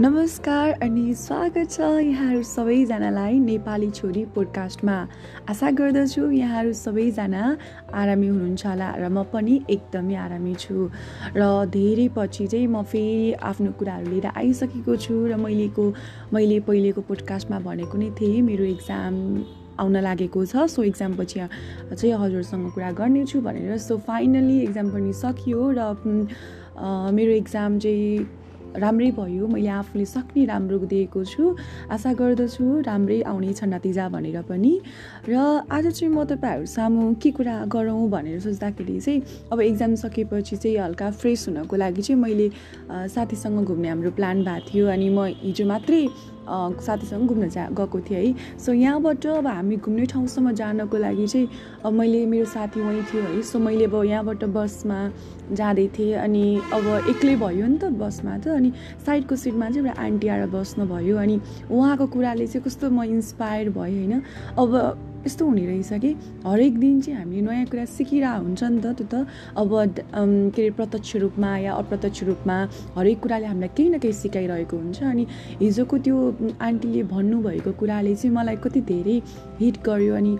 नमस्कार अनि स्वागत छ यहाँहरू सबैजनालाई नेपाली छोरी पोडकास्टमा आशा गर्दछु यहाँहरू सबैजना आरामी हुनुहुन्छ होला र म पनि एकदमै आरामी छु। र धेरै पछि चाहिँ म फेरि आफ्नो कुराहरू लिएर आइसकेको छु र मैलेको मैले पहिलेको पोडकास्टमा भनेको नै थिएँ मेरो इक्जाम आउन लागेको छ। सो इक्जाम पछि चाहिँ हजुरसँग कुरा गर्नेछु भनेर। सो फाइनली इक्जाम पनि सकियो र मेरो इक्जाम चाहिँ राम्रै भयो मैले आफूले सक्ने राम्रो दिएको छु। आशा गर्दछु राम्रै आउनेछ नतिजा भनेर पनि। र आज चाहिँ म तपाईँहरू सामु के कुरा गरौँ भनेर सोच्दाखेरि चाहिँ अब इक्जाम सकेपछि चाहिँ हल्का फ्रेस हुनको लागि चाहिँ मैले साथीसँग घुम्ने हाम्रो प्लान भएको थियो। अनि म हिजो मात्रै साथीसँग घुम्न जा गएको थिएँ है। सो यहाँबाट अब हामी घुम्ने ठाउँसम्म जानको लागि चाहिँ अब मैले मेरो साथी वहीँ थियो है। सो मैले अब यहाँबाट बसमा जाँदै थिएँ अनि अब एक्लै भयो नि त बसमा त। अनि साइडको सिटमा चाहिँ एउटा आन्टी आएर बस्नुभयो। अनि उहाँको कुराले चाहिँ कस्तो म इन्सपायर भएँ होइन? अब यस्तो हुने रहेछ कि हरेक दिन चाहिँ हामीले नयाँ कुरा सिकिरहेको हुन्छ नि त त्यो त। अब के अरे प्रत्यक्ष रूपमा या अप्रत्यक्ष रूपमा हरेक कुराले हामीलाई केही न केही सिकाइरहेको हुन्छ अनि हिजोको त्यो आन्टीले भन्नुभएको कुराले चाहिँ मलाई कति धेरै हिट गर्यो अनि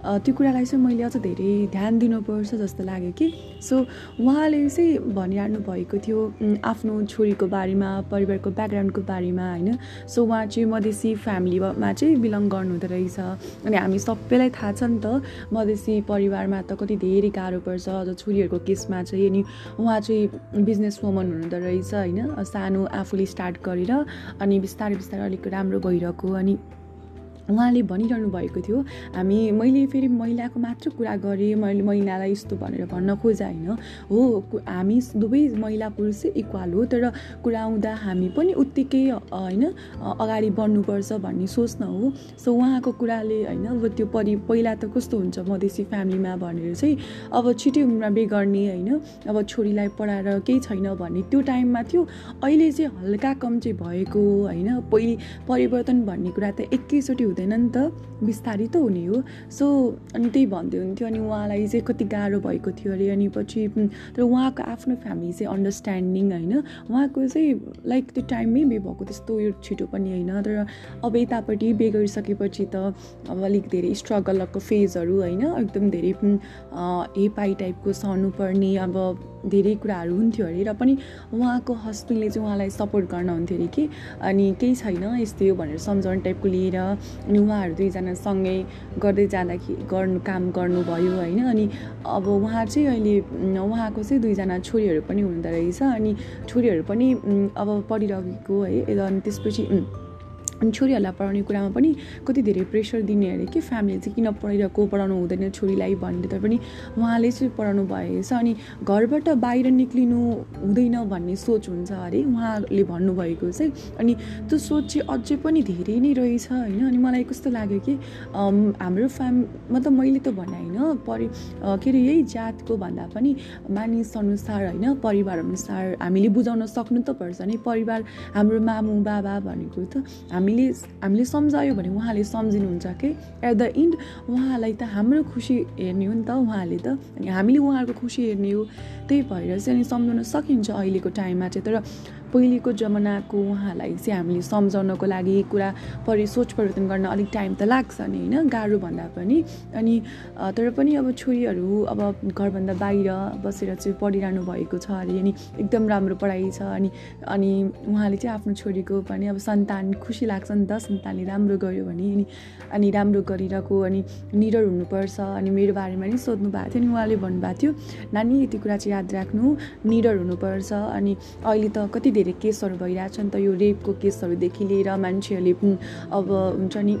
त्यो कुरालाई चाहिँ मैले अझ धेरै ध्यान दिनुपर्छ जस्तो लाग्यो कि। सो उहाँले चाहिँ भनिरहनु भएको थियो आफ्नो छोरीको बारेमा परिवारको ब्याकग्राउन्डको बारेमा होइन। सो उहाँ चाहिँ मधेसी फ्यामिलीमा चाहिँ बिलङ गर्नुहुँदो रहेछ। अनि हामी सबैलाई थाहा छ नि त मधेसी परिवारमा त कति धेरै गाह्रो पर्छ अझ छोरीहरूको केसमा चाहिँ। अनि उहाँ चाहिँ बिजनेस वुमन हुनुहुँदो रहेछ होइन। सानो आफूले स्टार्ट गरेर अनि बिस्तारै बिस्तारै अलिक राम्रो भइरहेको अनि उहाँले भनिरहनु भएको थियो हामी मैले फेरि महिलाको मात्र कुरा गरेँ मैले महिलालाई यस्तो भनेर भन्न खोजेँ होइन? हो हामी दुवै महिला पुरुष चाहिँ इक्वल हो तर कुरा आउँदा हामी पनि उत्तिकै होइन अगाडि बढ्नुपर्छ भन्ने सोच न हो। सो उहाँको कुराले होइन अब त्यो परि पहिला त कस्तो हुन्छ मधेसी फ्यामिलीमा भनेर चाहिँ अब छिटै उमेरमा बे गर्ने होइन अब छोरीलाई पढाएर केही छैन भन्ने त्यो टाइममा थियो। अहिले चाहिँ हल्का कम चाहिँ भएको होइन पहिले परिवर्तन भन्ने कुरा त एकैचोटि हुँदैन हुँदैन नि त। बिस्तारै त हुने हो। सो अनि त्यही भन्दै हुन्थ्यो अनि उहाँलाई चाहिँ कति गाह्रो भएको थियो अरे अनि पछि तर उहाँको आफ्नो फ्यामिली चाहिँ अन्डरस्ट्यान्डिङ होइन। उहाँको चाहिँ लाइक त्यो टाइममै बे भएको त्यस्तो उयो छिटो पनि होइन। तर अब यतापट्टि बे गरिसकेपछि त अब अलिक धेरै स्ट्रगलको फेजहरू होइन एकदम धेरै हेपाई टाइपको सहनुपर्ने अब धेरै कुराहरू हुन्थ्यो अरे र पनि उहाँको हस्बेन्डले चाहिँ उहाँलाई सपोर्ट गर्न हुन्थ्यो अरे कि? अनि केही छैन यस्तै हो भनेर सम्झाउने टाइपको लिएर अनि उहाँहरू दुईजना सँगै गर्दै जाँदाखेरि गर्नु काम गर्नुभयो होइन। अनि अब उहाँ चाहिँ अहिले उहाँको चाहिँ दुईजना छोरीहरू पनि हुँदो रहेछ अनि छोरीहरू पनि अब पढिरहेको है। अनि त्यसपछि अनि छोरीहरूलाई पढाउने कुरामा पनि कति धेरै प्रेसर दिने अरे कि फ्यामिलीले चाहिँ किन पढाइरहेको पढाउनु हुँदैन छोरीलाई भन्ने पनि उहाँले चाहिँ पढाउनु भएछ। अनि घरबाट बाहिर निक्लिनु हुँदैन भन्ने सोच हुन्छ अरे उहाँले भन्नुभएको चाहिँ। अनि त्यो सोच चाहिँ अझै पनि धेरै नै रहेछ होइन। अनि मलाई कस्तो लाग्यो कि हाम्रो फ्याम मतलब मैले त भने होइन परि के अरे यही जातको भन्दा पनि मानिस अनुसार होइन परिवार अनुसार हामीले बुझाउन सक्नु त पर्छ नि। परिवार हाम्रो मामु बाबा भनेको त हामी हामीले हामीले सम्झायो भने उहाँले सम्झिनुहुन्छ कि? एट द इन्ड उहाँलाई त हाम्रो खुसी हेर्ने हो नि त उहाँले त। अनि हामीले उहाँहरूको खुसी हेर्ने हो। त्यही भएर चाहिँ अनि सम्झाउन सकिन्छ अहिलेको टाइममा चाहिँ। तर पहिलेको जमानाको उहाँलाई चाहिँ हामीले सम्झाउनको लागि कुरा परि सोच परिवर्तन गर्न अलिक टाइम त लाग्छ नि होइन? गाह्रो भन्दा पनि। अनि तर पनि अब छोरीहरू अब घरभन्दा बाहिर बसेर चाहिँ पढिरहनु भएको छ अरे अनि एकदम राम्रो पढाइ छ अनि अनि उहाँले चाहिँ आफ्नो छोरीको पनि अब सन्तान खुसी लाग्छ नि त। सन्तानले राम्रो गर्यो भने अनि अनि राम्रो गरिरहेको अनि निडर हुनुपर्छ अनि मेरो बारेमा नि सोध्नु भएको थियो अनि उहाँले भन्नुभएको थियो नानी यति कुरा चाहिँ याद राख्नु निडर हुनुपर्छ अनि अहिले त कति धेरै केसहरू भइरहेछ नि त यो रेपको केसहरूदेखि लिएर मान्छेहरूले अब हुन्छ नि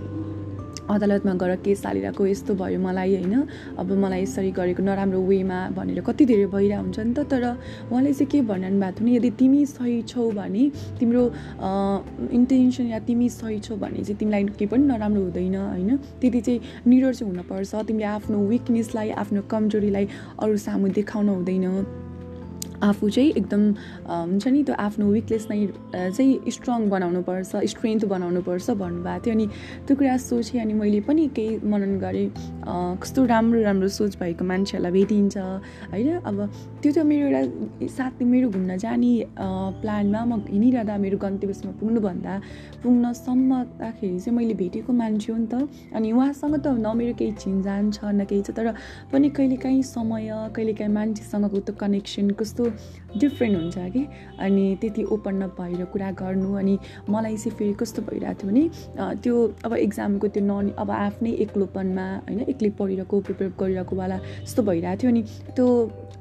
अदालतमा गएर केस हालिरहेको यस्तो भयो मलाई होइन। अब मलाई यसरी गरेको नराम्रो वेमा भनेर कति धेरै भइरहेको हुन्छ नि त। तर उहाँले चाहिँ के भन्नु भएको थियो यदि तिमी सही छौ भने तिम्रो इन्टेन्सन या तिमी सही छौ भने चाहिँ तिमीलाई केही पनि नराम्रो हुँदैन होइन। त्यति चाहिँ निडर चाहिँ हुनपर्छ। तिमीले आफ्नो विकनेसलाई आफ्नो कमजोरीलाई अरू सामु देखाउन हुँदैन। आफू चाहिँ एकदम हुन्छ नि त्यो आफ्नो विकनेस नै चाहिँ स्ट्रङ बनाउनुपर्छ स्ट्रेन्थ बनाउनुपर्छ भन्नुभएको थियो। अनि त्यो कुरा सोचेँ अनि मैले पनि केही मनन गरेँ। कस्तो राम्रो राम्रो सोच भएको मान्छेहरूलाई भेटिन्छ होइन? अब त्यो त मेरो एउटा साथी मेरो घुम्न जाने प्लानमा म हिँडिरहँदा मेरो गन्तव्यसम्म पुग्नुभन्दा पुग्नसम्मदाखेरि चाहिँ मैले भेटेको मान्छे हो नि त। अनि उहाँसँग त न मेरो केही चिनजान छ न केही छ तर पनि कहिलेकाहीँ समय कहिलेकाहीँ मान्छेसँगको त्यो कनेक्सन कस्तो डिफ्रेन्ट हुन्छ कि? अनि त्यति ओपन नभएर कुरा गर्नु अनि मलाई चाहिँ फेरि कस्तो भइरहेको थियो भने त्यो अब इक्जामको त्यो नन अब आफ्नै एक्लोपनमा होइन एक्लै पढिरहेको प्रिपेयर गरिरहेको वाला जस्तो भइरहेको थियो अनि त्यो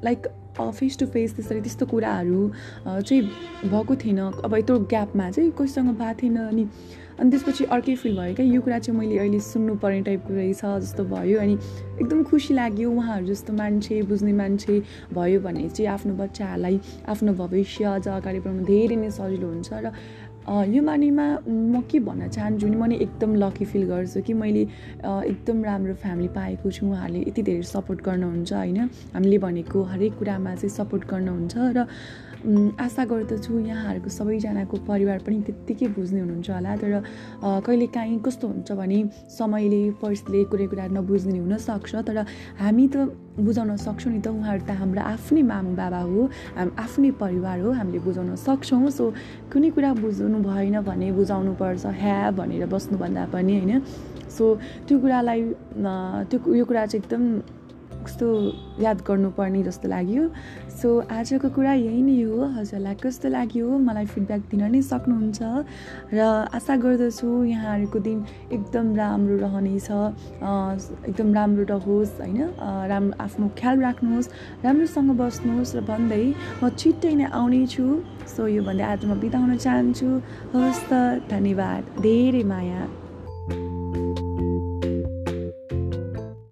लाइक फेस टु फेस त्यसरी त्यस्तो कुराहरू चाहिँ भएको थिएन। अब यत्रो ग्यापमा चाहिँ कोहीसँग भएको थिएन अनि अनि त्यसपछि अर्कै फिल भयो क्या। यो कुरा चाहिँ मैले अहिले सुन्नुपर्ने टाइपको रहेछ जस्तो भयो अनि एकदम खुसी लाग्यो उहाँहरू जस्तो मान्छे बुझ्ने मान्छे भयो भने चाहिँ आफ्नो बच्चाहरूलाई आफ्नो भविष्य अझ अगाडि बढाउनु धेरै नै सजिलो हुन्छ र यो बारेमा म के भन्न चाहन्छु भने म नि एकदम लकी फिल गर्छु कि मैले एकदम राम्रो फ्यामिली पाएको छु उहाँहरूले यति धेरै सपोर्ट गर्नुहुन्छ होइन? हामीले भनेको हरेक कुरामा चाहिँ सपोर्ट गर्नुहुन्छ र आशा गर्दछु यहाँहरूको सबैजनाको परिवार पनि त्यत्तिकै बुझ्ने हुनुहुन्छ होला। तर कहिलेकाहीँ कस्तो हुन्छ भने समयले परिस्थितिले कुनै कुरा नबुझ्ने हुनसक्छ तर हामी त बुझाउन सक्छौँ नि त उहाँहरू त हाम्रो आफ्नै मामु बाबा हो हाम आफ्नै परिवार हो हामीले बुझाउन सक्छौँ। सो कुनै कुरा बुझ्नु भएन भने बुझाउनु पर्छ ह्या भनेर बस्नुभन्दा पनि होइन? सो त्यो कुरालाई त्यो यो कुरा चाहिँ एकदम कस्तो याद गर्नुपर्ने जस्तो लाग्यो। सो आजको कुरा यही नै हो। हजुरलाई कस्तो लाग्यो? मलाई फिडब्याक दिन नै सक्नुहुन्छ र आशा गर्दछु यहाँहरूको दिन एकदम राम्रो रहनेछ। एकदम राम्रो रहोस् होइन? राम्रो आफ्नो ख्याल राख्नुहोस् राम्रोसँग बस्नुहोस् र भन्दै म छिट्टै नै आउने छु सो यो भन्दै आज म बिताउन चाहन्छु। हवस् त धन्यवाद। धेरै माया।